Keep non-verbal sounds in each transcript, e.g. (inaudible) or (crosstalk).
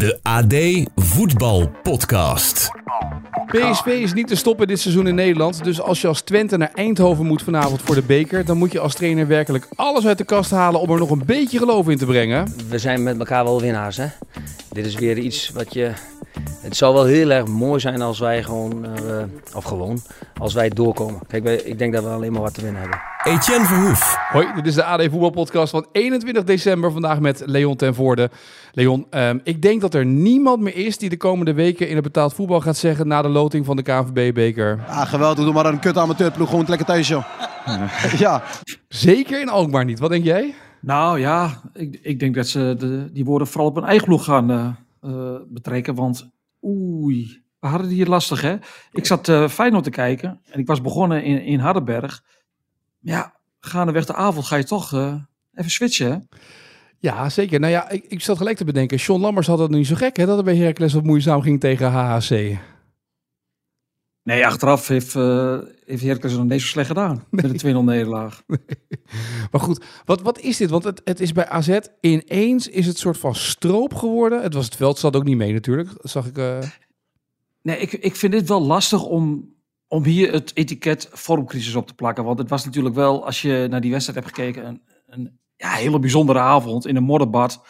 De AD Voetbal Podcast. PSV is niet te stoppen dit seizoen in Nederland. Dus als je als Twente naar Eindhoven moet vanavond voor de beker... dan moet je als trainer werkelijk alles uit de kast halen om er nog een beetje geloof in te brengen. We zijn met elkaar wel winnaars, hè? Dit is weer iets wat je... Het zou wel heel erg mooi zijn als wij gewoon... eh, of gewoon, als wij doorkomen. Kijk, ik denk dat we alleen maar wat te winnen hebben. Etienne Verhoef. Hoi, dit is de AD Voetbalpodcast van 21 december. Vandaag met Leon ten Voorde. Leon, ehm, ik denk dat er niemand meer is die de komende weken in het betaald voetbal gaat zeggen... na de loting van de KNVB-beker. Ah, geweldig. Doe maar een kut amateurploeg. Gewoon lekker thuis, joh. (laughs) ja. Zeker in Alkmaar niet. Wat denk jij? Nou ja, ik, ik denk dat ze de, die woorden vooral op hun eigen ploeg gaan eh, eh, betrekken. Want oei, we hadden die hier lastig hè. Ik zat eh Feyenoord te kijken en ik was begonnen in, in Hardenberg. Ja, gaandeweg de avond ga je toch eh, even switchen hè. Ja, zeker. Nou ja, ik, ik zat gelijk te bedenken. Sean Lammers had het niet zo gek, hè? Dat het bij Heracles wat moeizaam ging tegen HHC. Nee, achteraf heeft, uh, heeft Heracles het nog niet zo slecht gedaan (laughs) met een 2-0 nederlaag. (laughs) Maar goed, wat, wat is dit? Want het, het is bij AZ ineens is het soort van stroop geworden. Het was het veld, zat ook niet mee natuurlijk. Dat zag ik... eh, Nee, ik, ik vind dit wel lastig om, om hier het etiket vormcrisis op te plakken. Want het was natuurlijk wel, als je naar die wedstrijd hebt gekeken, een, een ja, hele bijzondere avond in een modderbad.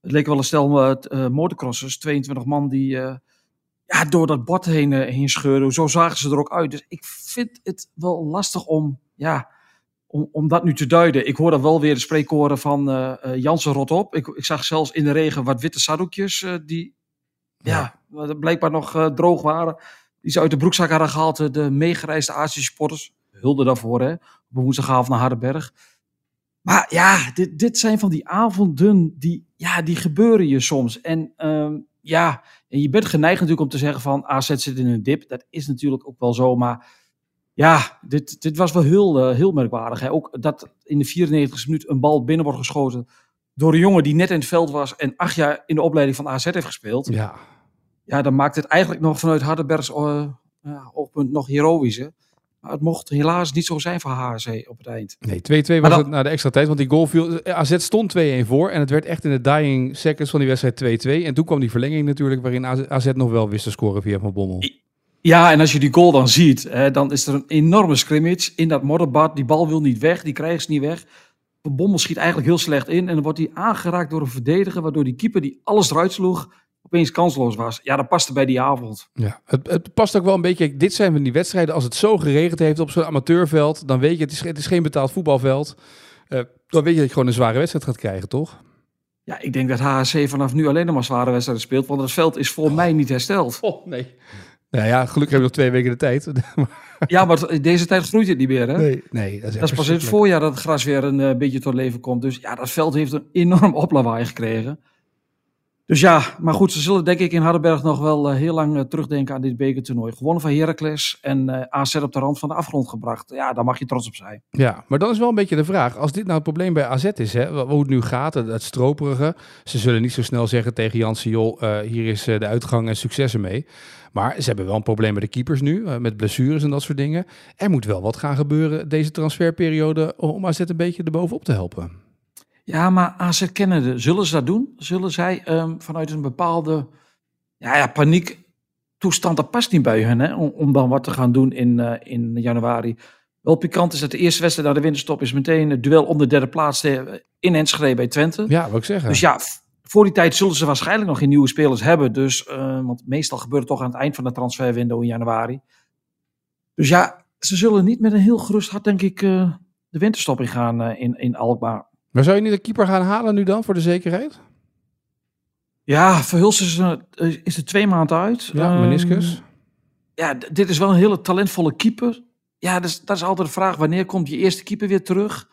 Het leek wel een stel uh, motocrossers, 22 man die uh, ja, door dat bord heen, uh, heen scheuren. Zo zagen ze er ook uit. Dus ik vind het wel lastig om, ja, om, om dat nu te duiden. Ik hoor dan wel weer de spreekkoren van Jansen rot op. Ik, ik zag zelfs in de regen wat witte saddoekjes die ja, ja blijkbaar nog droog waren. Die ze uit de broekzak hadden gehaald. De meegereisde Azië supporters. Hulde daarvoor, hè. Op woensdagavond naar Hardenberg. Maar ja, dit, dit zijn van die avonden die, ja, die gebeuren je soms. En uh, ja, en je bent geneigd natuurlijk om te zeggen van AZ zit in een dip. Dat is natuurlijk ook wel zo, maar ja, dit, dit was wel heel, uh, heel merkwaardig. Hè. Ook dat in de 94 minuut een bal binnen wordt geschoten door een jongen die net in het veld was en acht jaar in de opleiding van AZ heeft gespeeld. Ja, ja dan maakt het eigenlijk nog vanuit Hardenbergs uh, uh, oogpunt nog heroïsche. Maar het mocht helaas niet zo zijn voor HRC op het eind. Nee, 2-2 was dan, het na de extra tijd. Want die goal viel... AZ stond 2-1 voor. En het werd echt in de dying seconds van die wedstrijd 2-2. En toen kwam die verlenging natuurlijk... waarin AZ nog wel wist te scoren via Van Bommel. Ja, en als je die goal dan ziet... Hè, dan is er een enorme scrimmage in dat modderbad. Die bal wil niet weg. Die krijgen ze niet weg. Van Bommel schiet eigenlijk heel slecht in. En dan wordt hij aangeraakt door een verdediger... waardoor die keeper die alles eruit sloeg opeens kansloos was. Ja, dat paste bij die avond. Ja, het, het past ook wel een beetje. Dit zijn van die wedstrijden. Als het zo geregend heeft op zo'n amateurveld, dan weet je, het is, het is geen betaald voetbalveld. Uh, dan weet je dat je gewoon een zware wedstrijd gaat krijgen, toch? Ja, ik denk dat HHC vanaf nu alleen nog maar zware wedstrijden speelt, want het veld is voor oh. mij niet hersteld. Oh, nee. Nou ja, gelukkig hebben we nog twee weken de tijd. (laughs) ja, maar deze tijd groeit het niet meer, hè? Nee, nee dat is, dat is pas in het voorjaar dat het gras weer een uh, beetje tot leven komt. Dus ja, dat veld heeft een enorm oplawaai gekregen. Dus ja, maar goed, ze zullen denk ik in Hardenberg nog wel uh, heel lang uh, terugdenken aan dit bekertoernooi. Gewonnen van Heracles en uh, AZ op de rand van de afgrond gebracht. Ja, daar mag je trots op zijn. Ja, maar dan is wel een beetje de vraag. Als dit nou het probleem bij AZ is, hè, hoe het nu gaat, het, stroperige. Ze zullen niet zo snel zeggen tegen Jansen, joh, hier is de uitgang en succes ermee. Maar ze hebben wel een probleem met de keepers nu, met blessures en dat soort dingen. Er moet wel wat gaan gebeuren deze transferperiode om AZ een beetje erbovenop te helpen. Ja, maar AZ kennende, zullen ze dat doen? Zullen zij um, vanuit een bepaalde ja, ja, paniek toestand, dat past niet bij hen, hè? Om, om dan wat te gaan doen in, uh, in januari. Wel pikant is dat de eerste wedstrijd na de winterstop is meteen het duel om de derde plaats in Enschede bij Twente. Ja, wat ik zeggen. Dus ja, voor die tijd zullen ze waarschijnlijk nog geen nieuwe spelers hebben. Dus, uh, want meestal gebeurt het toch aan het eind van de transferwindow in januari. Dus ja, ze zullen niet met een heel gerust hart, denk ik, uh, de winterstop ingaan uh, in, in Alkmaar. Maar zou je niet de keeper gaan halen nu dan, voor de zekerheid? Ja, Verhulst is, uh, is er twee maanden uit. Ja, meniscus. Um, ja, dit is wel een hele talentvolle keeper. Ja, dat is, dat is altijd de vraag, wanneer komt je eerste keeper weer terug?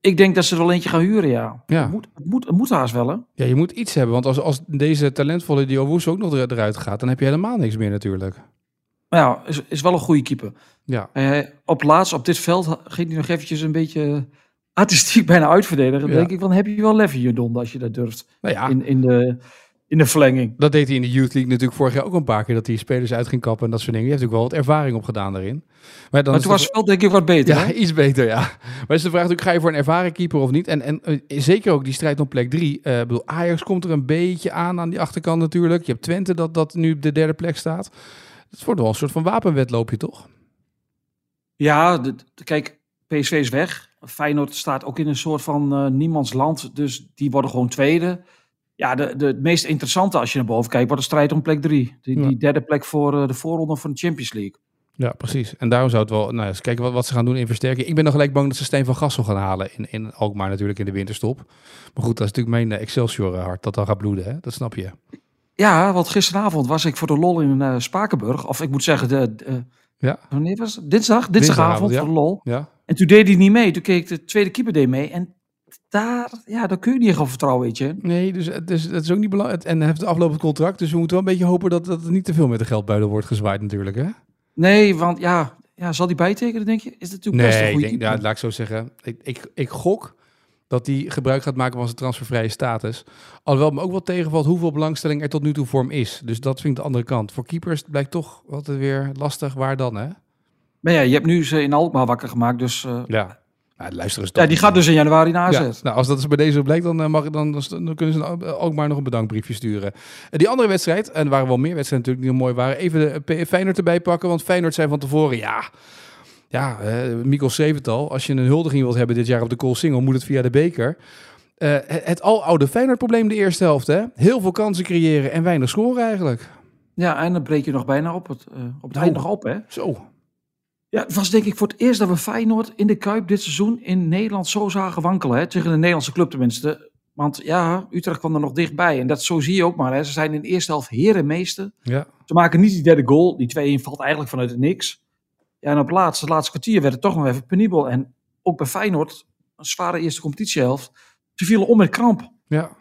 Ik denk dat ze er wel eentje gaan huren, ja. ja. Het, moet, het, moet, het moet haast wel, hè? Ja, je moet iets hebben. Want als, als deze talentvolle Diowoes ook nog eruit gaat... dan heb je helemaal niks meer natuurlijk. Ja, is, is wel een goede keeper. Ja. Uh, op laatst, op dit veld, ging hij nog eventjes een beetje artistiek bijna uitverdedigen. Dan Ja. denk ik, van heb je wel lef in je donder als je dat durft. Nou ja, In, in, de, in de verlenging. Dat deed hij in de Youth League natuurlijk vorig jaar ook een paar keer. Dat hij spelers uit ging kappen en dat soort dingen. Je hebt natuurlijk wel wat ervaring opgedaan daarin. Maar, dan Maar toen was wel denk ik wat beter. Ja, hè? iets beter, ja. Maar is de vraag natuurlijk, ga je voor een ervaren keeper of niet? En, en eh, zeker ook die strijd om plek drie. Ik bedoel, Ajax komt er een beetje aan aan die achterkant natuurlijk. Je hebt Twente dat, dat nu op de derde plek staat. Het wordt wel een soort van wapenwedloopje, toch? Ja, de- de- kijk, PSV is weg. Feyenoord staat ook in een soort van eh, niemands land. Dus die worden gewoon tweede. Ja, de, de, het meest interessante als je naar boven kijkt, wordt de strijd om plek drie. Die, Ja. die derde plek voor eh, de voorronde van de Champions League. Ja, precies. En daarom zou het wel... Nou, eens kijken wat, wat ze gaan doen in versterking. Ik ben nog gelijk bang dat ze Steen van Gassel gaan halen. In, in Alkmaar natuurlijk in de winterstop. Maar goed, dat is natuurlijk mijn eh, Excelsior hart dat dan gaat bloeden. Hè? Dat snap je. Ja, want gisteravond was ik voor de lol in Spakenburg. Of ik moet zeggen, de, de- Ja. wanneer was het? Dinsdag? Dinsdagavond ja. voor de lol. Ja, En toen deed hij niet mee. Toen keek de tweede keeper deed mee. En daar, ja, daar kun je niet echt op vertrouwen, weet je. Nee, dus het is, het is ook niet belangrijk. En hij heeft aflopend contract. Dus we moeten wel een beetje hopen dat, dat er niet te veel met de geldbuidel wordt gezwaaid natuurlijk. Hè? Nee, want ja, ja zal die bijtekenen, denk je? Is het natuurlijk best een Nee, goede ja, laat ik zo zeggen. Ik, ik, ik gok dat hij gebruik gaat maken van zijn transfervrije status. Alhoewel me ook wel tegenvalt hoeveel belangstelling er tot nu toe voor hem is. Dus dat vind ik de andere kant. Voor keepers blijkt toch altijd weer lastig. Waar dan, hè? Maar ja, je hebt nu ze in Alkmaar wakker gemaakt. Dus eh, Ja. Nou, luister eens. ja, die gaat dus in januari naar AZ. Ja, nou, als dat dus bij deze blijkt, dan, eh, mag, dan, dan, dan kunnen ze ook maar nog een bedankbriefje sturen. En die andere wedstrijd, en er waren wel meer wedstrijden natuurlijk die nog mooi waren, even de Feyenoord erbij pakken. Want Feyenoord zei van tevoren, ja, ja eh Mikkel Zevental, als je een huldiging wilt hebben dit jaar op de Cool Single, moet het via de beker. Eh, het, aloude Feyenoord-probleem de eerste helft, hè? Heel veel kansen creëren en weinig scoren eigenlijk. Ja, en dan breek je nog bijna op het, eh, op het Nou. eind nog op, hè? Zo. Ja, het was denk ik voor het eerst dat we Feyenoord in de Kuip dit seizoen in Nederland zo zagen wankelen. Hè? Tegen een Nederlandse club tenminste. Want ja, Utrecht kwam er nog dichtbij. En dat zo zie je ook maar. Hè? Ze zijn in de eerste helft herenmeester. Ja. Ze maken niet die derde goal. Die 2-1 valt eigenlijk vanuit het niks. Ja, en op het laatste, het laatste kwartier werd het toch nog even penibel. En ook bij Feyenoord, een zware eerste competitiehelft. Ze vielen om met kramp. Ja.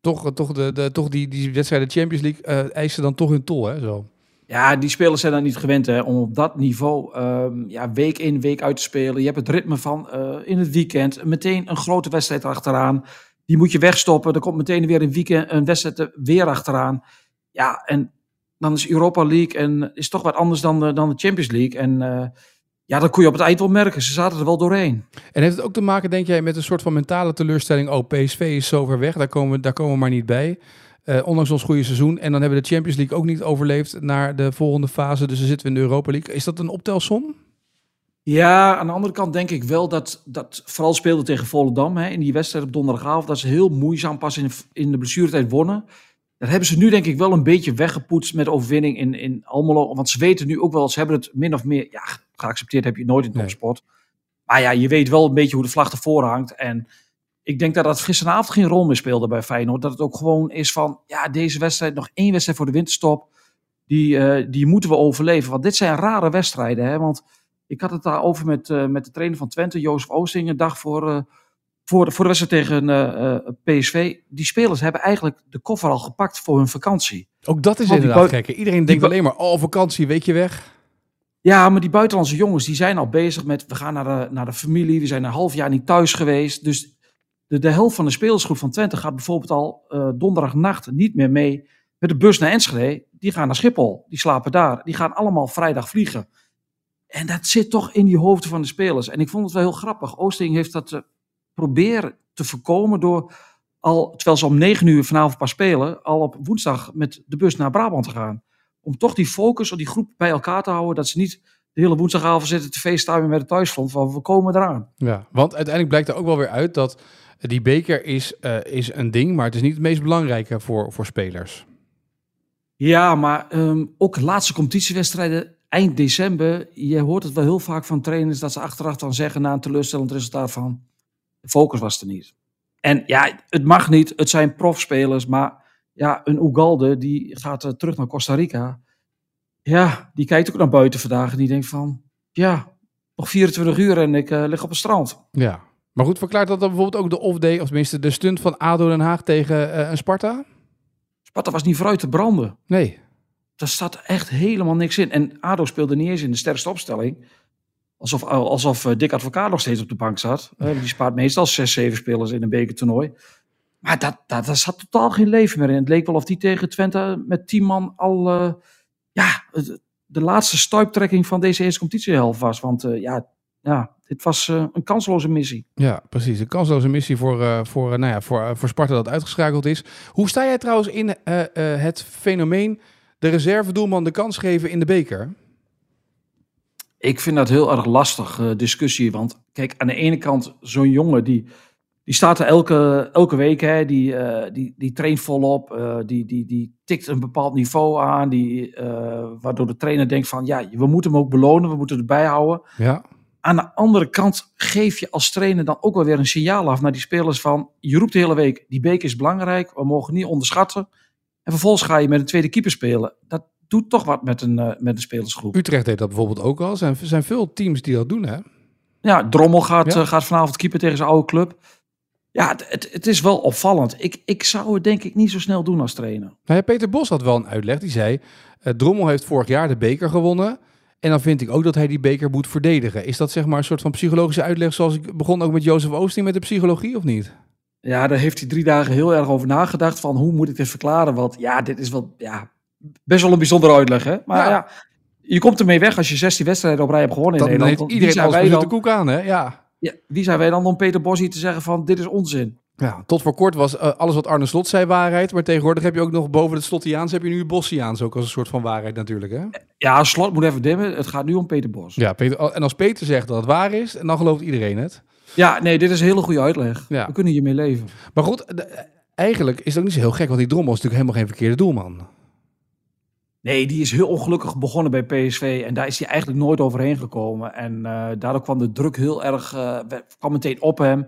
Toch, eh, toch, de, de, toch die, die wedstrijden Champions League eh, eisen dan toch hun tol, hè? Zo. Ja, die spelers zijn dan niet gewend hè, om op dat niveau ehm, ja, week in, week uit te spelen. Je hebt het ritme van eh, in het weekend meteen een grote wedstrijd achteraan. Die moet je wegstoppen. Er komt meteen weer een weekend een wedstrijd er weer achteraan. Ja, en dan is Europa League en is toch wat anders dan de, dan de Champions League. En eh, ja, dat kon je op het eind wel merken. Ze zaten er wel doorheen. En heeft het ook te maken, denk jij, met een soort van mentale teleurstelling? Oh, PSV is zo ver weg, daar komen, daar komen we maar niet bij. Eh, ondanks ons goede seizoen. En dan hebben we de Champions League ook niet overleefd naar de volgende fase. Dus dan zitten we in de Europa League. Is dat een optelsom? Ja, aan de andere kant denk ik wel dat, dat vooral speelde tegen Volendam hè, in die wedstrijd op donderdagavond. Dat ze heel moeizaam pas in, in de blessuretijd wonnen. Dat hebben ze nu denk ik wel een beetje weggepoetst met overwinning in, in Almelo. Want ze weten nu ook wel, ze hebben het min of meer, ja, geaccepteerd heb je nooit in Nee. topsport. Maar ja, je weet wel een beetje hoe de vlag ervoor hangt. En ik denk dat dat gisteravond geen rol meer speelde bij Feyenoord. Dat het ook gewoon is van, ja, deze wedstrijd, nog één wedstrijd voor de winterstop. Die, eh, die moeten we overleven. Want dit zijn rare wedstrijden. Hè? Want ik had het daarover met, eh, met de trainer van Twente, Jozef Oosting, een dag voor, eh, voor, de, voor de wedstrijd tegen PSV. Die spelers hebben eigenlijk de koffer al gepakt voor hun vakantie. Ook dat is Want inderdaad gek. Iedereen denkt alleen maar, oh, vakantie, week je weg. Ja, maar die buitenlandse jongens die zijn al bezig met, we gaan naar de, naar de familie, we zijn een half jaar niet thuis geweest. Dus de, de helft van de spelersgroep van Twente gaat bijvoorbeeld al eh, donderdagnacht niet meer mee met de bus naar Enschede. Die gaan naar Schiphol, die slapen daar. Die gaan allemaal vrijdag vliegen. En dat zit toch in die hoofden van de spelers. En ik vond het wel heel grappig. Oosting heeft dat eh, proberen te voorkomen door al, terwijl ze om negen uur vanavond pas spelen, al op woensdag met de bus naar Brabant te gaan. Om toch die focus op die groep bij elkaar te houden. Dat ze niet de hele woensdagavond zitten te feestuimen met het thuisfront. Van we komen eraan. Ja, want uiteindelijk blijkt er ook wel weer uit dat die beker is, eh, is een ding, maar het is niet het meest belangrijke voor, voor spelers. Ja, maar ehm, ook laatste competitiewedstrijden eind december. Je hoort het wel heel vaak van trainers dat ze achteraf dan zeggen na een teleurstellend resultaat van de focus was er niet. En ja, het mag niet. Het zijn profspelers, maar ja, een Ugalde die gaat eh, terug naar Costa Rica. Ja, die kijkt ook naar buiten vandaag en die denkt van, ja, nog 24 uur en ik eh, lig op het strand. Ja. Maar goed, verklaart dat dan bijvoorbeeld ook de off-day, of tenminste de stunt van ADO Den Haag tegen eh, een Sparta? Sparta was niet vooruit te branden. Nee. Daar staat echt helemaal niks in. En ADO speelde niet eens in de sterkste opstelling. Alsof, alsof eh, Dick Advocaat nog steeds op de bank zat. Die spaart meestal zes, zeven spelers in een bekertoernooi. Maar dat, dat, daar zat totaal geen leven meer in. Het leek wel of die tegen Twente met tien man al ja, de laatste stuiptrekking van deze eerste competitiehelft was. Want eh, ja, ja, dit was eh, een kansloze missie. Ja, precies. Een kansloze missie voor, eh, voor, eh, nou ja, voor, voor Sparta dat uitgeschakeld is. Hoe sta jij trouwens in het fenomeen de reservedoelman de kans geven in de beker? Ik vind dat heel erg lastig discussie. Want kijk, aan de ene kant zo'n jongen die, die staat er elke, elke week. Hè, die, eh, die, die traint volop. eh, die, die, die tikt een bepaald niveau aan. Die, eh, waardoor de trainer denkt van ja, we moeten hem ook belonen. We moeten erbij houden. Ja, Aan de andere kant geef je als trainer dan ook wel weer een signaal af naar die spelers van... Je roept de hele week, die beker is belangrijk, we mogen niet onderschatten. En vervolgens ga je met een tweede keeper spelen. Dat doet toch wat met een, met een spelersgroep. Utrecht deed dat bijvoorbeeld ook al. Er zijn, zijn veel teams die dat doen, hè? Ja, Drommel gaat, Ja. gaat vanavond keeper tegen zijn oude club. Ja, het, het, het is wel opvallend. Ik, ik zou het denk ik niet zo snel doen als trainer. Nou ja, Peter Bos had wel een uitleg. Die zei, eh, Drommel heeft vorig jaar de beker gewonnen. En dan vind ik ook dat hij die beker moet verdedigen. Is dat zeg maar een soort van psychologische uitleg zoals ik begon ook met Jozef Oosting met de psychologie of niet? Ja, daar heeft hij drie dagen heel erg over nagedacht. Van hoe moet ik dit verklaren? Want ja, dit is wel ja, best wel een bijzondere uitleg. Hè? Maar Ja. ja. je komt ermee weg als je 16 wedstrijden op rij hebt gewonnen in Dan, dan Nederland. heeft iedereen zijn alles de koek aan, hè? Ja. Ja, wie zijn wij dan om Peter Bos hier te zeggen van dit is onzin? Ja, tot voor kort was eh, alles wat Arne Slot zei waarheid. Maar tegenwoordig heb je ook nog boven het Slottiaans heb je nu Bossiaans ook als een soort van waarheid natuurlijk. Hè? Ja, Slot moet even dimmen. Het gaat nu om Peter Bos. Ja, Ja, Peter, en als Peter zegt dat het waar is, en dan gelooft iedereen het. nee, dit is een hele goede uitleg. Ja. We kunnen hiermee leven. Maar goed, eigenlijk is ook niet zo heel gek, want die Drommel is natuurlijk helemaal geen verkeerde doelman. Nee, die is heel ongelukkig begonnen bij PSV. En daar is hij eigenlijk nooit overheen gekomen. En eh, daardoor kwam de druk heel erg, eh, kwam meteen op hem.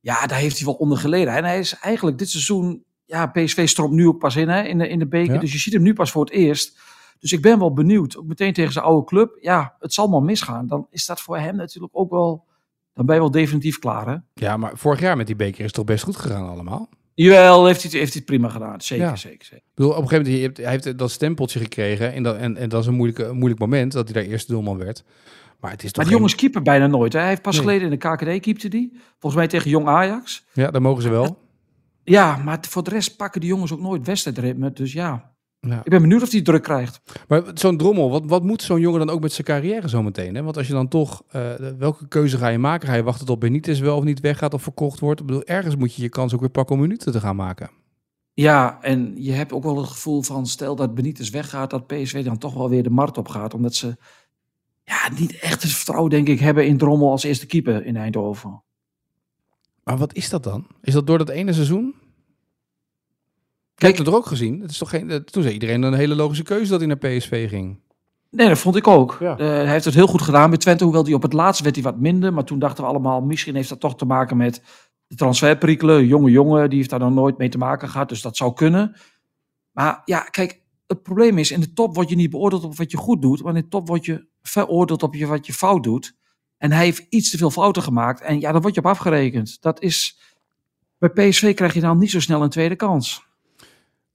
Ja, daar heeft hij wel onder geleden. En hij is eigenlijk dit seizoen, ja, PSV stroomt nu ook pas in, hè, in, de, in de beker. Ja. Dus je ziet hem nu pas voor het eerst. Dus ik ben wel benieuwd. Ook meteen tegen zijn oude club. Ja, het zal maar misgaan. Dan is dat voor hem natuurlijk ook wel, dan ben je wel definitief klaar, hè? Ja, maar vorig jaar met die beker is het toch best goed gegaan allemaal. Jawel, heeft hij, het- heeft hij het prima gedaan. Zeker, Ja. zeker, zeker. Ik bedoel, op een gegeven moment, je hebt, hij heeft dat stempeltje gekregen en dat, en, en dat is een, moeilijke, een moeilijk moment dat hij daar eerste doelman werd. Maar het is toch Maar die geen- jongens keeper bijna nooit. Hè? Hij heeft pas Nee. geleden in de KKD keepte die. Volgens mij tegen Jong Ajax. Ja, daar mogen ze wel. Ja, maar voor de rest pakken die jongens ook nooit wedstrijdritme. Dus ja, Ja. ik ben benieuwd of hij druk krijgt. Maar zo'n drommel, wat, wat moet zo'n jongen dan ook met zijn carrière zometeen? Hè? Want als je dan toch, eh, welke keuze ga je maken? Ga je wachten tot Benitez wel of niet weggaat of verkocht wordt? Ik bedoel, ergens moet je je kans ook weer pakken om minuten te gaan maken. Ja, en je hebt ook wel het gevoel van, stel dat Benitez weggaat, dat PSV dan toch wel weer de markt op gaat. Omdat ze ja, niet echt het vertrouwen, denk ik, hebben in Drommel als eerste keeper in Eindhoven. Maar wat is dat dan? Is dat door dat ene seizoen? Kijk, het er ook gezien. Het is toch geen, toen zei iedereen een hele logische keuze dat hij naar PSV ging. nee, dat vond ik ook. Ja. Eh, hij heeft het heel goed gedaan bij Twente, hoewel hij op het laatst werd hij wat minder. Maar toen dachten we allemaal, misschien heeft dat toch te maken met de transferperikelen. Jonge jongen, die heeft daar nog nooit mee te maken gehad, dus dat zou kunnen. Maar ja, kijk, het probleem is, in de top word je niet beoordeeld op wat je goed doet, maar in de top word je veroordeeld op je, wat je fout doet. En hij heeft iets te veel fouten gemaakt en ja, daar word je op afgerekend. Dat is, bij PSV krijg je dan niet zo snel een tweede kans.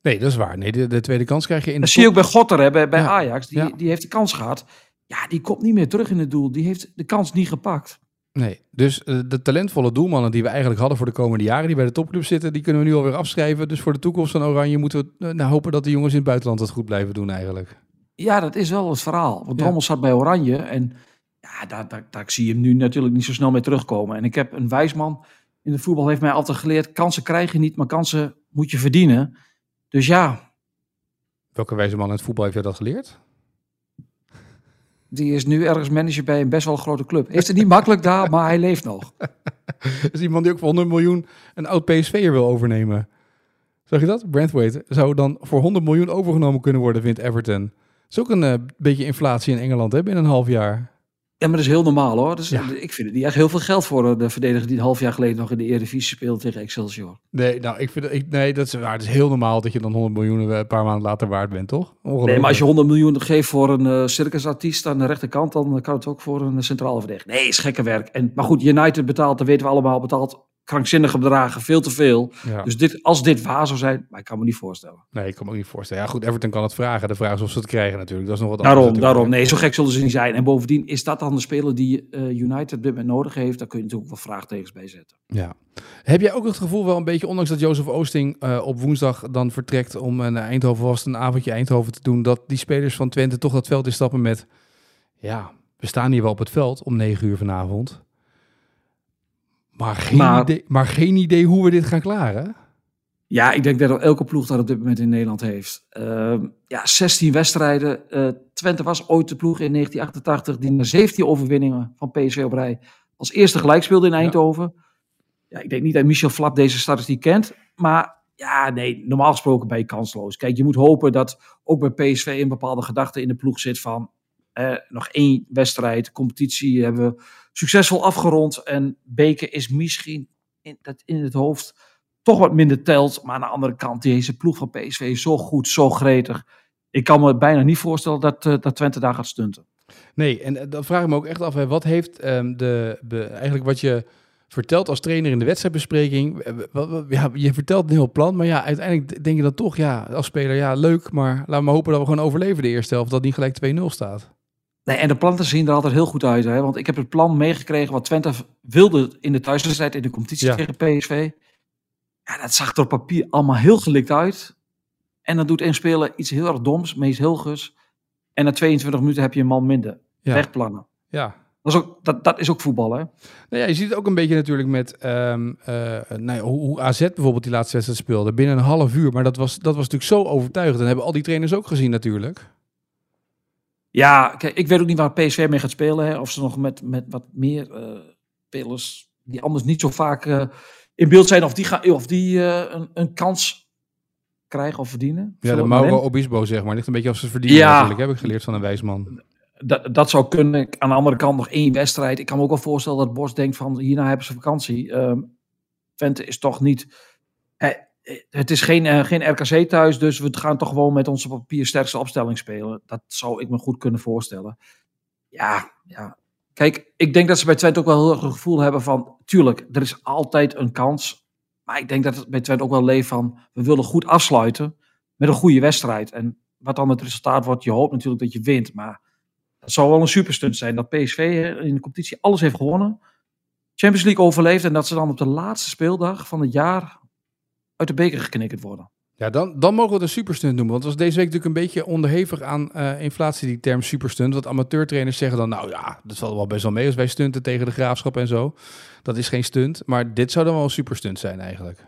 Nee, dat is waar. Nee, de, de tweede kans krijg je in de Dat zie je ook bij Gotter, hè, bij, bij Ja, Ajax. Die, ja. die heeft de kans gehad. Ja, die komt niet meer terug in het doel. Die heeft de kans niet gepakt. Nee, dus eh, de talentvolle doelmannen die we eigenlijk hadden voor de komende jaren, die bij de topclub zitten, die kunnen we nu alweer afschrijven. Dus voor de toekomst van Oranje moeten we eh, nou, hopen dat de jongens in het buitenland het goed blijven doen eigenlijk. Ja, dat is wel het verhaal. Want Ja. Drommel zat bij Oranje. En ja, daar, daar, daar zie je hem nu natuurlijk niet zo snel mee terugkomen. En ik heb een wijsman in het voetbal heeft mij altijd geleerd... kansen krijg je niet, maar kansen moet je verdienen. Dus ja, Welke wijze man in het voetbal heeft jij dat geleerd? die is nu ergens manager bij een best wel grote club. Heeft het niet makkelijk daar, maar hij leeft nog. (laughs) Is iemand die ook voor 100 miljoen een oud PSV'er wil overnemen. Zag je dat? Brandwaite zou dan voor 100 miljoen overgenomen kunnen worden, vindt Everton. Dat is ook een eh, beetje inflatie in Engeland hè, binnen een half jaar. Ja, maar dat is heel normaal hoor. Dus, Ja. Ik vind het niet echt heel veel geld voor eh, de verdediger... die een half jaar geleden nog in de Eredivisie speelde tegen Excelsior. Nee, nou, ik vind, ik, nee dat, is, waar. het is heel normaal dat je dan 100 miljoen eh, een paar maanden later waard bent, toch? Nee, maar als je 100 miljoen geeft voor een eh, circusartiest aan de rechterkant, dan kan het ook voor een centrale verdediger. Nee, is gekke werk. En, maar goed, United betaalt, dat weten we allemaal, betaalt krankzinnige bedragen, veel te veel. Ja. Dus dit, als dit waar zou zijn, maar ik kan me niet voorstellen. Nee, ik kan me ook niet voorstellen. Ja, goed, Everton kan het vragen. De vraag is of ze het krijgen natuurlijk. Dat is nog wat anders. Daarom, natuurlijk. daarom. Nee, zo gek zullen ze niet zijn. En bovendien is dat dan de speler die eh, United op dit moment nodig heeft. Daar kun je natuurlijk wel vraagtekens bij zetten. Ja. Heb jij ook het gevoel wel een beetje, ondanks dat Jozef Oosting eh, op woensdag dan vertrekt om naar Eindhoven was, een avondje Eindhoven te doen, dat die spelers van Twente toch dat veld instappen met, ja, we staan hier wel op het veld om negen uur vanavond. Maar geen, Maar- idee, maar geen idee hoe we dit gaan klaren. Ja, ik denk dat elke ploeg dat op dit moment in Nederland heeft. Ehm, ja, 16 wedstrijden. Eh, Twente was ooit de ploeg in 1988 die na 17 overwinningen van PSV op rij als eerste gelijk speelde in Eindhoven. Ja. ik denk niet dat Michel Flap deze statistiek kent. Maar ja, nee, normaal gesproken ben je kansloos. Kijk, je moet hopen dat ook bij PSV een bepaalde gedachte in de ploeg zit van eh, nog één wedstrijd, competitie hebben we succesvol afgerond. En Beker is misschien in, dat in het hoofd toch wat minder telt. Maar aan de andere kant, deze ploeg van PSV is zo goed, zo gretig. Ik kan me bijna niet voorstellen dat, eh, dat Twente daar gaat stunten. Nee, en eh, dan vraag ik me ook echt af, wat heeft ehm, de, eigenlijk wat je vertelt als trainer in de wedstrijdbespreking, eh, ja, je vertelt een heel plan, maar ja, uiteindelijk denk je dan toch, ja, als speler, ja, leuk, maar laat me hopen dat we gewoon overleven de eerste helft, dat niet gelijk 2-0 staat. Nee, en de plannen zien er altijd heel goed uit. Hè? Want ik heb het plan meegekregen wat Twente wilde in de thuiswedstrijd in de competitie Ja. tegen PSV. Ja, dat zag er op papier allemaal heel gelikt uit. En dan doet een speler iets heel erg doms, Mees Hilgers. En na 22 minuten heb je een man minder. Ja. Wegplannen. Ja. Dat is ook, dat, dat is ook voetbal, hè? Nou ja, je ziet het ook een beetje natuurlijk met ehm, eh, nou ja, hoe AZ bijvoorbeeld die laatste wedstrijd speelde. Binnen een half uur. Maar dat was, dat was natuurlijk zo overtuigend. En hebben al die trainers ook gezien natuurlijk. Ja, kijk, ik weet ook niet waar PSV mee gaat spelen. Hè? Of ze nog met, met wat meer eh, spelers die anders niet zo vaak eh, in beeld zijn, of die, gaan, of die eh, een, een kans krijgen of verdienen. Ja, de Mauro. Obispo zeg maar. Ligt een beetje of ze verdienen Ja. natuurlijk. Heb ik geleerd van een wijsman. Dat, dat zou kunnen. Aan de andere kant nog één wedstrijd. Ik kan me ook wel voorstellen dat Bos denkt van hierna hebben ze vakantie. Ehm Twente is toch niet... het is geen, eh, geen RKC thuis, dus we gaan toch gewoon met onze papier sterkste opstelling spelen. Dat zou ik me goed kunnen voorstellen. Ja, ja. Kijk, ik denk dat ze bij Twente ook wel heel erg het gevoel hebben van... Tuurlijk, er is altijd een kans. Maar ik denk dat het bij Twente ook wel leeft van... We willen goed afsluiten met een goede wedstrijd. En wat dan het resultaat wordt, je hoopt natuurlijk dat je wint. Maar het zou wel een superstunt zijn dat PSV in de competitie alles heeft gewonnen. Champions League overleeft en dat ze dan op de laatste speeldag van het jaar uit de beker geknikkerd worden. Ja, dan, dan mogen we het een superstunt noemen. Want het was deze week natuurlijk een beetje onderhevig aan eh, inflatie, die term superstunt. Want amateurtrainers zeggen dan, nou ja, dat valt wel best wel mee als wij stunten tegen de graafschap en zo. Dat is geen stunt, maar dit zou dan wel een superstunt zijn eigenlijk.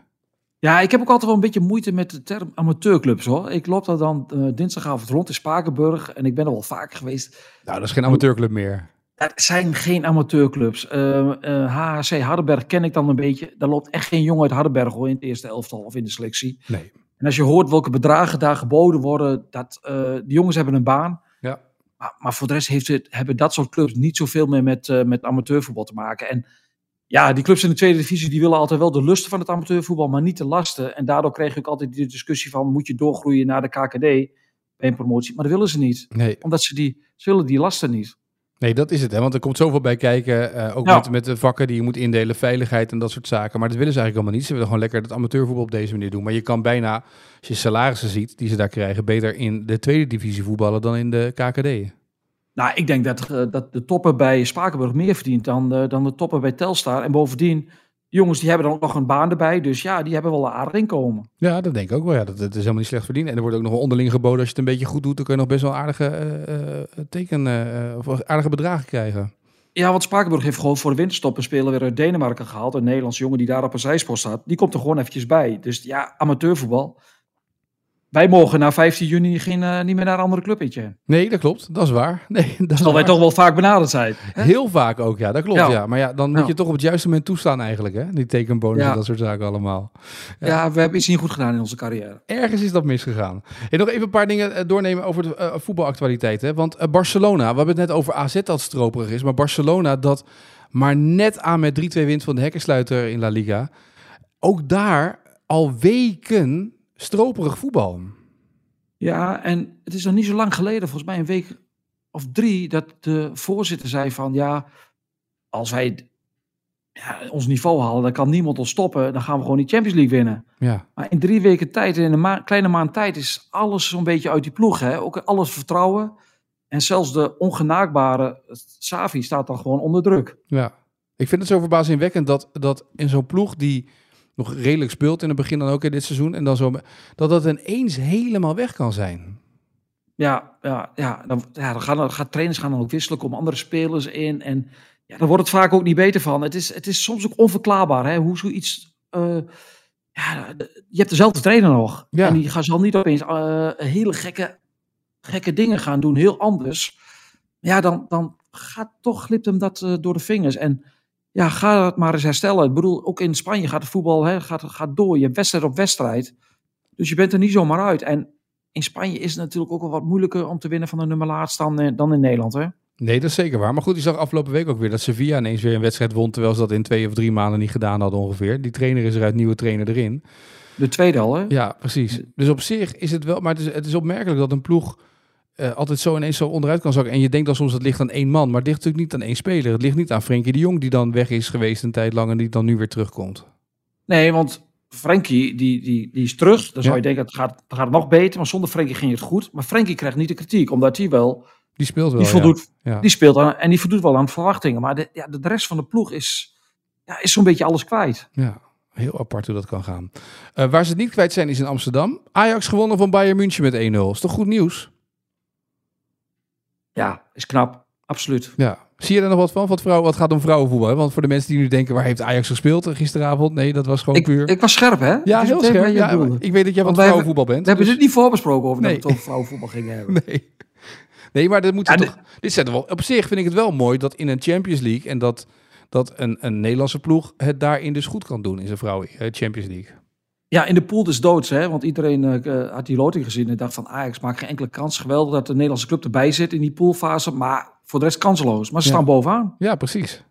Ja, ik heb ook altijd wel een beetje moeite met de term amateurclubs hoor. Ik loop daar dan eh, dinsdagavond rond in Spakenburg en ik ben er wel vaak geweest. Nou, dat is geen amateurclub meer. Er zijn geen amateurclubs. Eh, eh, HHC Hardenberg ken ik dan een beetje. Daar loopt echt geen jongen uit Hardenberg hoor, in het eerste elftal of in de selectie. Nee. En als je hoort welke bedragen daar geboden worden, dat eh, de jongens hebben een baan. Ja. Maar, maar voor de rest heeft het, hebben dat soort clubs niet zoveel meer met, met amateurvoetbal te maken. En ja, die clubs in de tweede divisie die willen altijd wel de lusten van het amateurvoetbal, maar niet de lasten. En daardoor kreeg ook altijd die discussie van moet je doorgroeien naar de KKD bij een promotie. Maar dat willen ze niet, Nee. omdat ze, die, ze willen die lasten niet. Nee, dat is het. Hè? Want er komt zoveel bij kijken. eh, ook Ja. met, met de vakken die je moet indelen, veiligheid en dat soort zaken. Maar dat willen ze eigenlijk allemaal niet. Ze willen gewoon lekker het amateurvoetbal op deze manier doen. Maar je kan bijna, als je salarissen ziet die ze daar krijgen, beter in de tweede divisie voetballen dan in de KKD. Nou, ik denk dat, eh, dat de topper bij Spakenburg meer verdient dan, eh, dan de topper bij Telstar. En bovendien, die jongens die hebben dan ook nog een baan erbij. Dus ja, die hebben wel een aardig inkomen. Ja, dat denk ik ook wel. Ja, dat, dat is helemaal niet slecht verdiend. En er wordt ook nog wel onderling geboden. Als je het een beetje goed doet, dan kun je nog best wel aardige eh, teken, of aardige bedragen krijgen. Ja, want Spakenburg heeft gewoon voor de winterstop een speler weer uit Denemarken gehaald. Een Nederlandse jongen die daar op een zijspoor staat. Die komt er gewoon eventjes bij. Dus ja, amateurvoetbal. Wij mogen na 15 juni geen, eh, niet meer naar een andere club intje. Nee, dat klopt. Dat is waar. (laughs) Nee, dat is Terwijl wij toch wel vaak benaderd zijn. Heel vaak ook, ja. Dat klopt, ja. Ja. Maar ja, dan moet Ja. je toch op het juiste moment toestaan eigenlijk, hè? Die tekenbonus Ja. en dat soort zaken allemaal. Ja. We hebben iets niet goed gedaan in onze carrière. Ergens is dat misgegaan. En nog even een paar dingen eh, doornemen over de voetbalactualiteit. Hè? Want Barcelona, we hebben het net over AZ dat stroperig is. Maar Barcelona dat maar net aan met 3-2 wint van de hekkensluiter in La Liga. Ook daar al weken stroperig voetbal. Ja, en het is nog niet zo lang geleden, volgens mij een week of drie, dat de voorzitter zei van ja, als wij ja, ons niveau halen, dan kan niemand ons stoppen. Dan gaan we gewoon die Champions League winnen. Ja, Maar in drie weken tijd, in een ma- kleine maand tijd, is alles zo'n beetje uit die ploeg. Hè? Ook alles vertrouwen. En zelfs de ongenaakbare Savi staat dan gewoon onder druk. ja. Ik vind het zo verbazingwekkend dat, dat in zo'n ploeg die nog redelijk speelt in het begin dan ook in dit seizoen. En dan zo, dat dat ineens helemaal weg kan zijn. Ja, ja, ja, dan, ja dan, gaan, dan gaan trainers gaan dan ook wisselen, komen andere spelers in. En ja, daar wordt het vaak ook niet beter van. Het is, het is soms ook onverklaarbaar hè, hoe zoiets... eh, ja, je hebt dezelfde trainer nog. Ja. En die gaan zal niet opeens eh, hele gekke, gekke dingen gaan doen, heel anders. Ja, dan, dan gaat toch, glipt hem dat eh, door de vingers. En ja, ga het maar eens herstellen. Ik bedoel, ook in Spanje gaat het voetbal hè, gaat, gaat door. Je hebt wedstrijd op wedstrijd. Dus je bent er niet zomaar uit. En in Spanje is het natuurlijk ook wel wat moeilijker om te winnen van de nummer laatst dan, eh, dan in Nederland. Hè? Nee, dat is zeker waar. Maar goed, je zag afgelopen week ook weer dat Sevilla ineens weer een wedstrijd won. Terwijl ze dat in twee of drie maanden niet gedaan hadden ongeveer. Die trainer is eruit, nieuwe trainer erin. De tweede al, hè? Ja, precies. Dus op zich is het wel, maar het is, het is opmerkelijk dat een ploeg eh, altijd zo ineens zo onderuit kan zakken. En je denkt dan soms dat het ligt aan één man, maar het ligt natuurlijk niet aan één speler. Het ligt niet aan Frenkie de Jong die dan weg is geweest een tijd lang en die dan nu weer terugkomt. Nee, want Frenkie die, die, die is terug. Dan zou Ja. je denken, het gaat, het gaat nog beter. Maar zonder Frenkie ging het goed. Maar Frenkie krijgt niet de kritiek, omdat hij wel... Die speelt wel. Die, voldoet, ja. Ja. die speelt aan, en die voldoet wel aan verwachtingen. Maar de, ja, de, de rest van de ploeg is, ja, is zo'n beetje alles kwijt. Ja, heel apart hoe dat kan gaan. Eh, waar ze het niet kwijt zijn is in Amsterdam. Ajax gewonnen van Bayern München met 1-0. Is toch goed nieuws? Ja, is knap. Absoluut. Ja. Zie je er nog wat van? Wat, vrouw, wat gaat om vrouwenvoetbal? hè? Want voor de mensen die nu denken, waar heeft Ajax gespeeld eh, gisteravond? Nee, dat was gewoon Ik, puur... ik was scherp, hè? ja, Dus heel scherp. Ja, ik weet dat jij van vrouwenvoetbal bent. We hebben dus- het niet voorbesproken over Nee. dat we het over vrouwenvoetbal gingen (laughs) hebben. Nee. Nee, maar dat moet Ja, toch. Dit zet wel. Op zich vind ik het wel mooi dat in een Champions League en dat, dat een, een Nederlandse ploeg het daarin dus goed kan doen in zijn vrouwen eh, Champions League. Ja, in de pool des doods, hè? want iedereen eh, had die loting gezien en dacht van Ajax maakt geen enkele kans. Geweldig dat de Nederlandse club erbij zit in die poolfase, maar voor de rest kanseloos. Maar ze Ja. staan bovenaan. Ja, precies.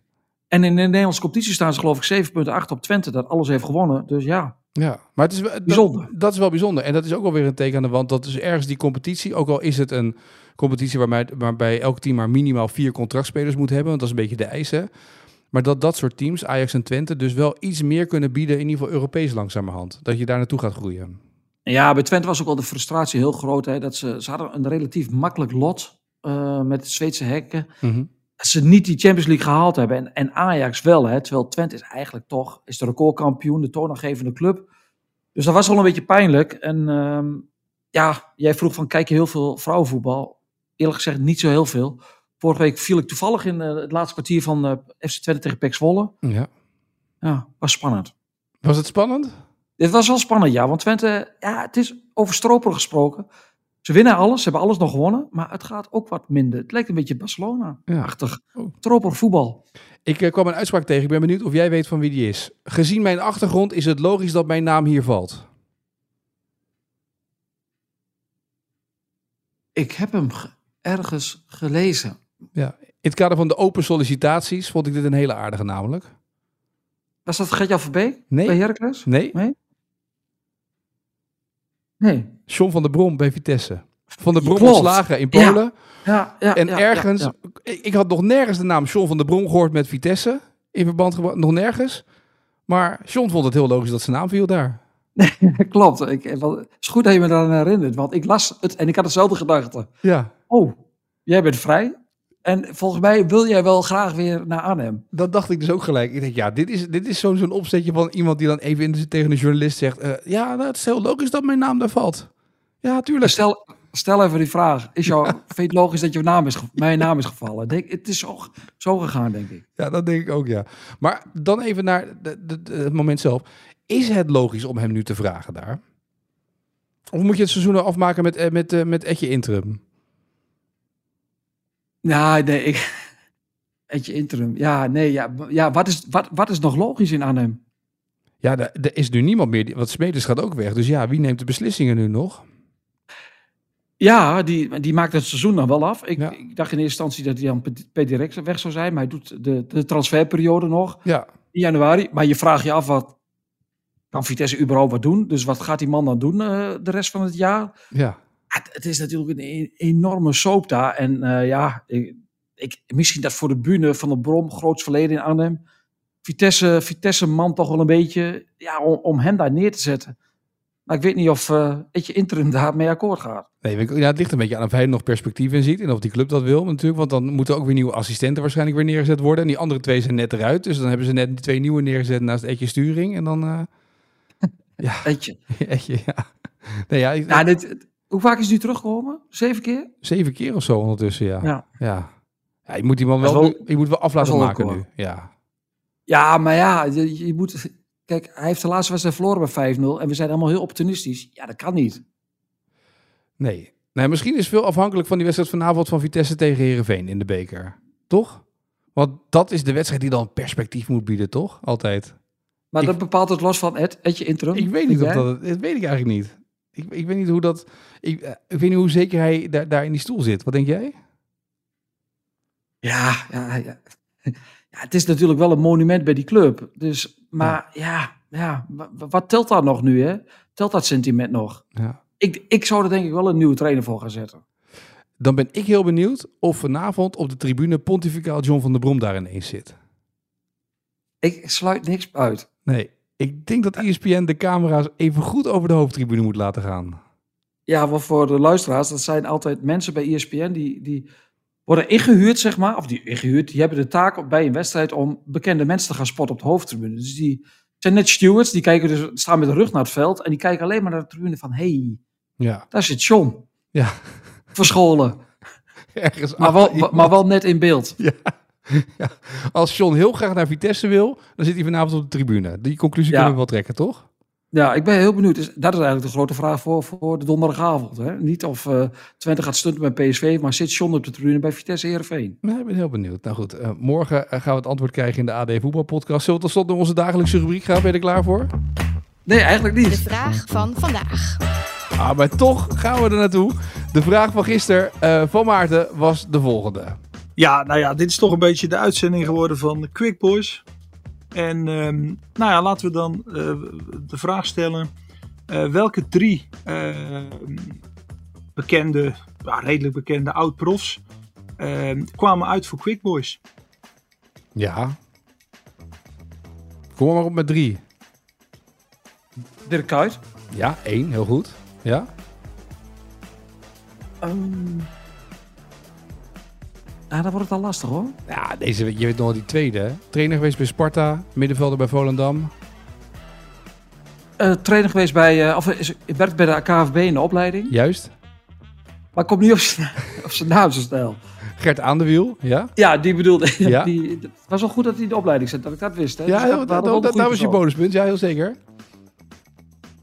En in de Nederlandse competitie staan ze geloof ik 7 punten achter op Twente, dat alles heeft gewonnen. Dus ja, Ja, maar het is dat- Bijzonder. Dat, is wel bijzonder. En dat is ook wel weer een teken aan de wand. Dat is ergens die competitie, ook al is het een competitie waarbij, waarbij elk team maar minimaal vier contractspelers moet hebben, want dat is een beetje de eis. Maar dat dat soort teams, Ajax en Twente, dus wel iets meer kunnen bieden, in ieder geval Europees langzamerhand. Dat je daar naartoe gaat groeien. En ja, bij Twente was ook wel de frustratie heel groot. Hè, dat ze, ze hadden een relatief makkelijk lot eh, met de Zweedse hekken. Mhm. Dat ze niet die Champions League gehaald hebben. En, en Ajax wel, hè, terwijl Twente is eigenlijk toch is de recordkampioen, de toonaangevende club. Dus dat was wel een beetje pijnlijk. En ehm, ja, jij vroeg van, kijk je heel veel vrouwenvoetbal? Eerlijk gezegd niet zo heel veel. Vorige week viel ik toevallig in eh, het laatste kwartier van eh, FC Twente tegen PEC Zwolle. Ja. Ja, was spannend. Was het spannend? Dit was wel spannend, ja. Want Twente, ja, het is over stroperen gesproken. Ze winnen alles, ze hebben alles nog gewonnen. Maar het gaat ook wat minder. Het lijkt een beetje Barcelona-achtig. Oh. Stroperig voetbal. Ik eh, kwam een uitspraak tegen. Ik ben benieuwd of jij weet van wie die is. Gezien mijn achtergrond is het logisch dat mijn naam hier valt. Ik heb hem ge- ergens gelezen. Ja. In het kader van de open sollicitaties vond ik dit een hele aardige namelijk. Was dat Gertjan Verbeek Nee. bij Heracles? Nee, Nee. John van der Brom bij Vitesse. Van der Brom ontslagen in. Polen. Ja, ja, en ja, ergens, ja, Ik, had nog nergens de naam John van der Brom gehoord met Vitesse. In verband gebracht, nog nergens. Maar John vond het heel logisch dat zijn naam viel daar. ja. (laughs) Klopt. Ik, eh, het is goed dat je me daaraan herinnert. Want ik las het en ik had dezelfde gedachte. Ja, Oh, jij bent vrij. En volgens mij wil jij wel graag weer naar Arnhem. dat dacht ik dus ook gelijk. Ik denk, ja, dit is, dit is zo'n opzetje van iemand die dan even in de, tegen een journalist zegt... eh, ja, nou, het is heel logisch dat mijn naam daar valt. Ja, tuurlijk. Stel, stel even die vraag. Is jou, Vind je het logisch dat je naam is, mijn naam is gevallen? Denk, het is zo, zo gegaan, denk ik. Ja, dat denk ik ook, ja. Maar dan even naar de, de- de- het moment zelf. Is het logisch om hem nu te vragen daar? Of moet je het seizoen afmaken met, eh, met, eh, met Etje Interim? Ja, nee, ik... Etje interim. Ja, nee, ja, ja wat, is, wat, wat is nog logisch in Arnhem? Ja, er, is nu niemand meer. die- Want gaat ook weg. Dus ja, wie neemt de beslissingen nu nog? Ja, die, die maakt het seizoen dan wel af. Ik, Ja. ik dacht in eerste instantie dat hij dan per- per direct weg zou zijn. Maar hij doet de, de transferperiode nog Ja, in januari. Maar je vraagt je af, wat kan Vitesse überhaupt wat doen? Dus wat gaat die man dan doen eh, de rest van het jaar? ja. Het, het is natuurlijk een e- enorme soap daar. En eh, ja, ik, ik, misschien dat voor de bühne van de Brom, groots verleden in Arnhem. Vitesse, Vitesse man toch wel een beetje ja, om, om hem daar neer te zetten. Maar ik weet niet of uh, Etje Interim (laughs) daarmee akkoord gaat. Nee, ja, het ligt een beetje aan of hij nog perspectief in ziet. En of die club dat wil natuurlijk. Want dan moeten ook weer nieuwe assistenten waarschijnlijk weer neergezet worden. En die andere twee zijn net eruit. Dus dan hebben ze net twee nieuwe neergezet naast Etje Sturing. En dan... Uh, (laughs) ja. Etje. (laughs) Etje, ja. Nee, ja, ik, ja dit, hoe vaak is hij teruggekomen? Zeven keer? Zeven keer of zo ondertussen, ja. Ja. ja. ja je moet die man wel, wel, je moet wel af laten maken nu. Ja. Ja, maar ja, je, je moet Kijk, hij heeft de laatste wedstrijd verloren bij 5-0 en we zijn allemaal heel optimistisch. Ja, dat kan niet. Nee. nee, misschien is veel afhankelijk van die wedstrijd vanavond van Vitesse tegen Herenveen in de beker. Toch? Want dat is de wedstrijd die dan perspectief moet bieden, toch? Altijd. Maar dat bepaalt het los van Ed, Edje interim. Ik weet niet of dat, dat weet ik eigenlijk niet. Ik, ik weet niet hoe dat, ik, eh, ik weet niet hoe zeker hij daar, daar in die stoel zit. Wat denk jij? Ja, ja, ja. ja, het is natuurlijk wel een monument bij die club. Dus maar ja, ja, wat telt dat nog nu, hè? Telt dat sentiment nog? Ja. Ik, ik zou er denk ik wel een nieuwe trainer voor gaan zetten. Dan ben ik heel benieuwd of vanavond op de tribune Pontificaal John van der Brom daar ineens zit. Ik sluit niks uit. Nee, ik denk dat ESPN de camera's even goed over de hoofdtribune moet laten gaan. Ja, want voor de luisteraars, dat zijn altijd mensen bij ESPN die, die worden ingehuurd, zeg maar, of die ingehuurd, die hebben de taak bij een wedstrijd om bekende mensen te gaan spotten op de hoofdtribune. Dus die zijn net stewards, die kijken dus, staan met de rug naar het veld en die kijken alleen maar naar de tribune van, hey, ja. daar zit John. Ja. Verscholen. (laughs) Ergens maar, wel, maar wel net in beeld. Ja. (laughs) ja. Als John heel graag naar Vitesse wil, dan zit hij vanavond op de tribune. Die conclusie kunnen we wel trekken, toch? Ja, ik ben heel benieuwd. Dat is eigenlijk de grote vraag voor, voor de donderdagavond. Hè? Niet of uh, Twente gaat stunten bij PSV, maar zit John op de tribune bij Vitesse Heerenveen? Nee, ik ben heel benieuwd. Nou goed, uh, morgen eh, gaan we het antwoord krijgen in de AD Voetbalpodcast. Zullen we tot slot naar onze dagelijkse rubriek gaan? Ben je er klaar voor? Nee, eigenlijk niet. De vraag van vandaag. Ah, maar toch gaan we er naartoe. De vraag van gisteren uh, van Maarten was de volgende. Ja, nou ja, dit is toch een beetje de uitzending geworden van Quick Boys. En um, nou ja, laten we dan uh, de vraag stellen: uh, welke drie uh, bekende, ja, redelijk bekende oud-profs ehm, kwamen uit voor Quick Boys? Ja. Kom maar op met drie. Dirk Kuyt. Ja, één, heel goed. Ja. Um, ja, dan wordt het al lastig hoor. Ja, deze, je weet nog die tweede. Trainer geweest bij Sparta, middenvelder bij Volendam. Uh, trainer geweest bij, uh, of is, werkt bij de KVB in de opleiding. Juist. Maar ik kom niet op zijn (laughs) naam zo snel. Gert aan de wiel, ja? Ja, die bedoelde. (laughs) Ja. Die, het was wel goed dat hij in de opleiding zit, dat ik dat wist. Hè. Ja, dus dat, dat, dat, dat was je bonuspunt, ja, heel zeker.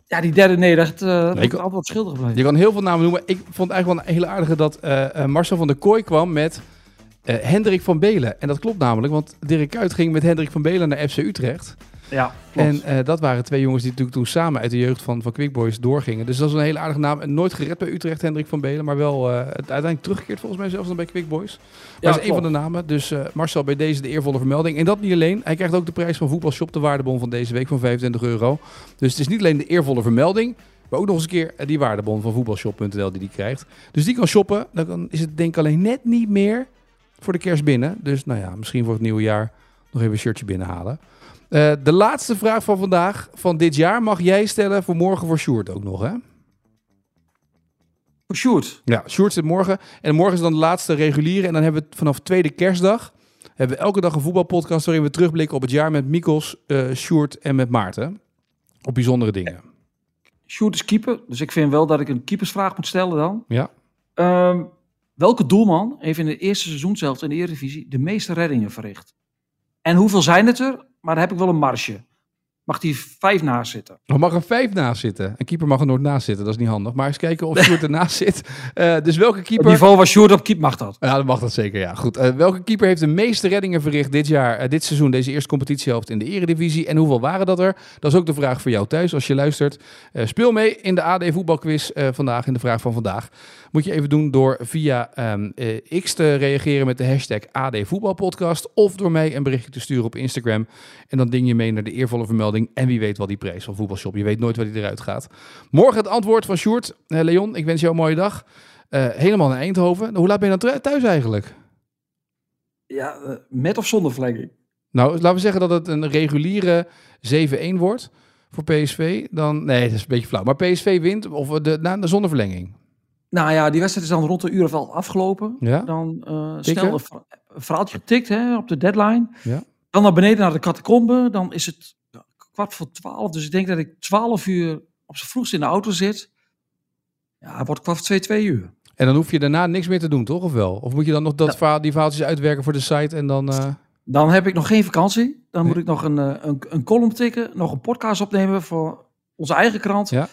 Ja, die derde, dat, uh, nee, altijd wat schilder gebleven. Je kan heel veel namen noemen. Ik vond eigenlijk wel een hele aardige dat uh, Marcel van der Kooi kwam met uh, Hendrik van Belen. En dat klopt namelijk, want Dirk Kuyt ging met Hendrik van Belen naar FC Utrecht. Ja, klopt. En uh, dat waren twee jongens die natuurlijk toen samen uit de jeugd van, van Quick Boys doorgingen. Dus dat is een hele aardige naam. En nooit gered bij Utrecht, Hendrik van Belen. Maar wel uh, uiteindelijk teruggekeerd volgens mij zelfs dan bij Quick Boys. Maar ja, dat is een van de namen. Dus uh, Marcel, bij deze de eervolle vermelding. En dat niet alleen. Hij krijgt ook de prijs van Voetbalshop, de waardebon van deze week van 25 euro. Dus het is niet alleen de eervolle vermelding. Maar ook nog eens een keer die waardebon van voetbalshop.nl die hij krijgt. Dus die kan shoppen. Dan is het denk ik alleen net niet meer voor de kerst binnen. Dus nou ja, misschien voor het nieuwe jaar nog even een shirtje binnenhalen. Uh, de laatste vraag van vandaag, van dit jaar, mag jij stellen voor morgen voor Sjoerd ook nog, hè? Voor Sjoerd? Ja, Sjoerd zit morgen. En morgen is dan de laatste reguliere. En dan hebben we vanaf tweede kerstdag... hebben we elke dag een voetbalpodcast... waarin we terugblikken op het jaar met Mikos, uh, Sjoerd en met Maarten. Op bijzondere dingen. Sjoerd is keeper, dus ik vind wel dat ik een keepersvraag moet stellen dan. Ja. Um, Welke doelman heeft in de eerste seizoen zelfs in de Eredivisie de meeste reddingen verricht? En hoeveel zijn het er? Maar daar heb ik wel een marge mag hij vijf naast zitten. Er mag er vijf naast zitten. Een keeper mag er nooit naast zitten, dat is niet handig. Maar eens kijken of Sjoerd (laughs) ernaast zit. Uh, dus welke keeper... Op niveau waar Sjoerd op keep mag dat. Ja, dat mag dat zeker, ja. Goed. Uh, welke keeper heeft de meeste reddingen verricht dit jaar, uh, dit seizoen, deze eerste competitiehelft in de eredivisie? En hoeveel waren dat er? Dat is ook de vraag voor jou thuis, als je luistert. speel mee in de AD voetbalquiz vandaag, in de vraag van vandaag. Moet je even doen door via um, X te reageren met de hashtag AD voetbalpodcast. Of door mij een berichtje te sturen op Instagram. En dan ding je mee naar de eervolle vermelding. En wie weet wel die prijs van Voetbalshop. Je weet nooit waar die eruit gaat. Morgen het antwoord van Sjoerd. Uh, Leon, ik wens jou een mooie dag. Uh, helemaal naar Eindhoven. Hoe laat ben je dan thuis eigenlijk? Ja, uh, met of zonder verlenging? Nou, laten we zeggen dat het een reguliere 7-1 wordt voor PSV. Dan, nee, dat is een beetje flauw. Maar PSV wint of de, na, de zonder verlenging. Nou ja, die wedstrijd is dan rond een uur of elf afgelopen. Ja? Dan eh Tikken? stel een, ver- een verhaaltje getikt hè, op de deadline. Ja. Dan naar beneden naar de catacombe. Dan is het kwart voor twaalf. Dus ik denk dat ik twaalf uur op z'n vroegst in de auto zit. Ja, het wordt kwart voor twee, twee uur. En dan hoef je daarna niks meer te doen, toch? Of wel? Of moet je dan nog dat verhaal, die verhaaltjes uitwerken voor de site en dan... eh, Dan heb ik nog geen vakantie. Dan Nee. moet ik nog een, eh, een, een column tikken. Nog een podcast opnemen voor onze eigen krant. Ja.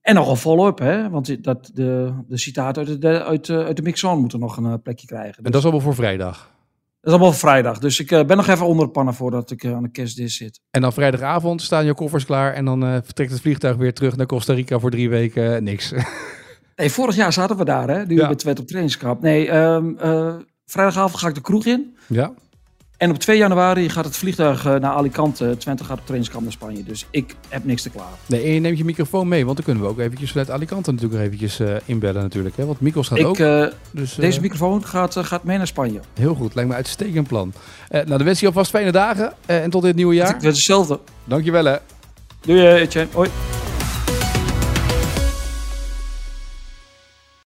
En nog een follow-up, hè? Want dat, de, de citaten uit de, uit, de- uit de Mixon moeten nog een eh, plekje krijgen. En dat is allemaal voor vrijdag. Dat is allemaal vrijdag. Dus ik eh, ben nog even onder de pannen voordat ik eh, aan de kerstdis zit. En dan vrijdagavond staan je koffers klaar en dan eh, vertrekt het vliegtuig weer terug naar Costa Rica voor drie weken. Niks. (laughs) Nee, vorig jaar zaten we daar, hè? Nu Ja. met Twet op trainingskamp. Nee, ehm, eh, vrijdagavond ga ik de kroeg in. ja? En op 2 januari gaat het vliegtuig eh, naar Alicante. Twente gaat op trainingskamp naar Spanje. Dus ik heb niks te klaar. Nee, en je neemt je microfoon mee, want dan kunnen we ook eventjes vanuit Alicante natuurlijk eventjes eh, inbellen natuurlijk. Hè? Want Mikos gaat Ik, ook. eh, Dus, deze microfoon gaat, gaat mee naar Spanje. Heel goed, lijkt me een uitstekend plan. Nou, dan wens je alvast fijne dagen en tot dit nieuwe jaar. Het is hetzelfde. Dankjewel hè. Doei, Etienne. Hoi.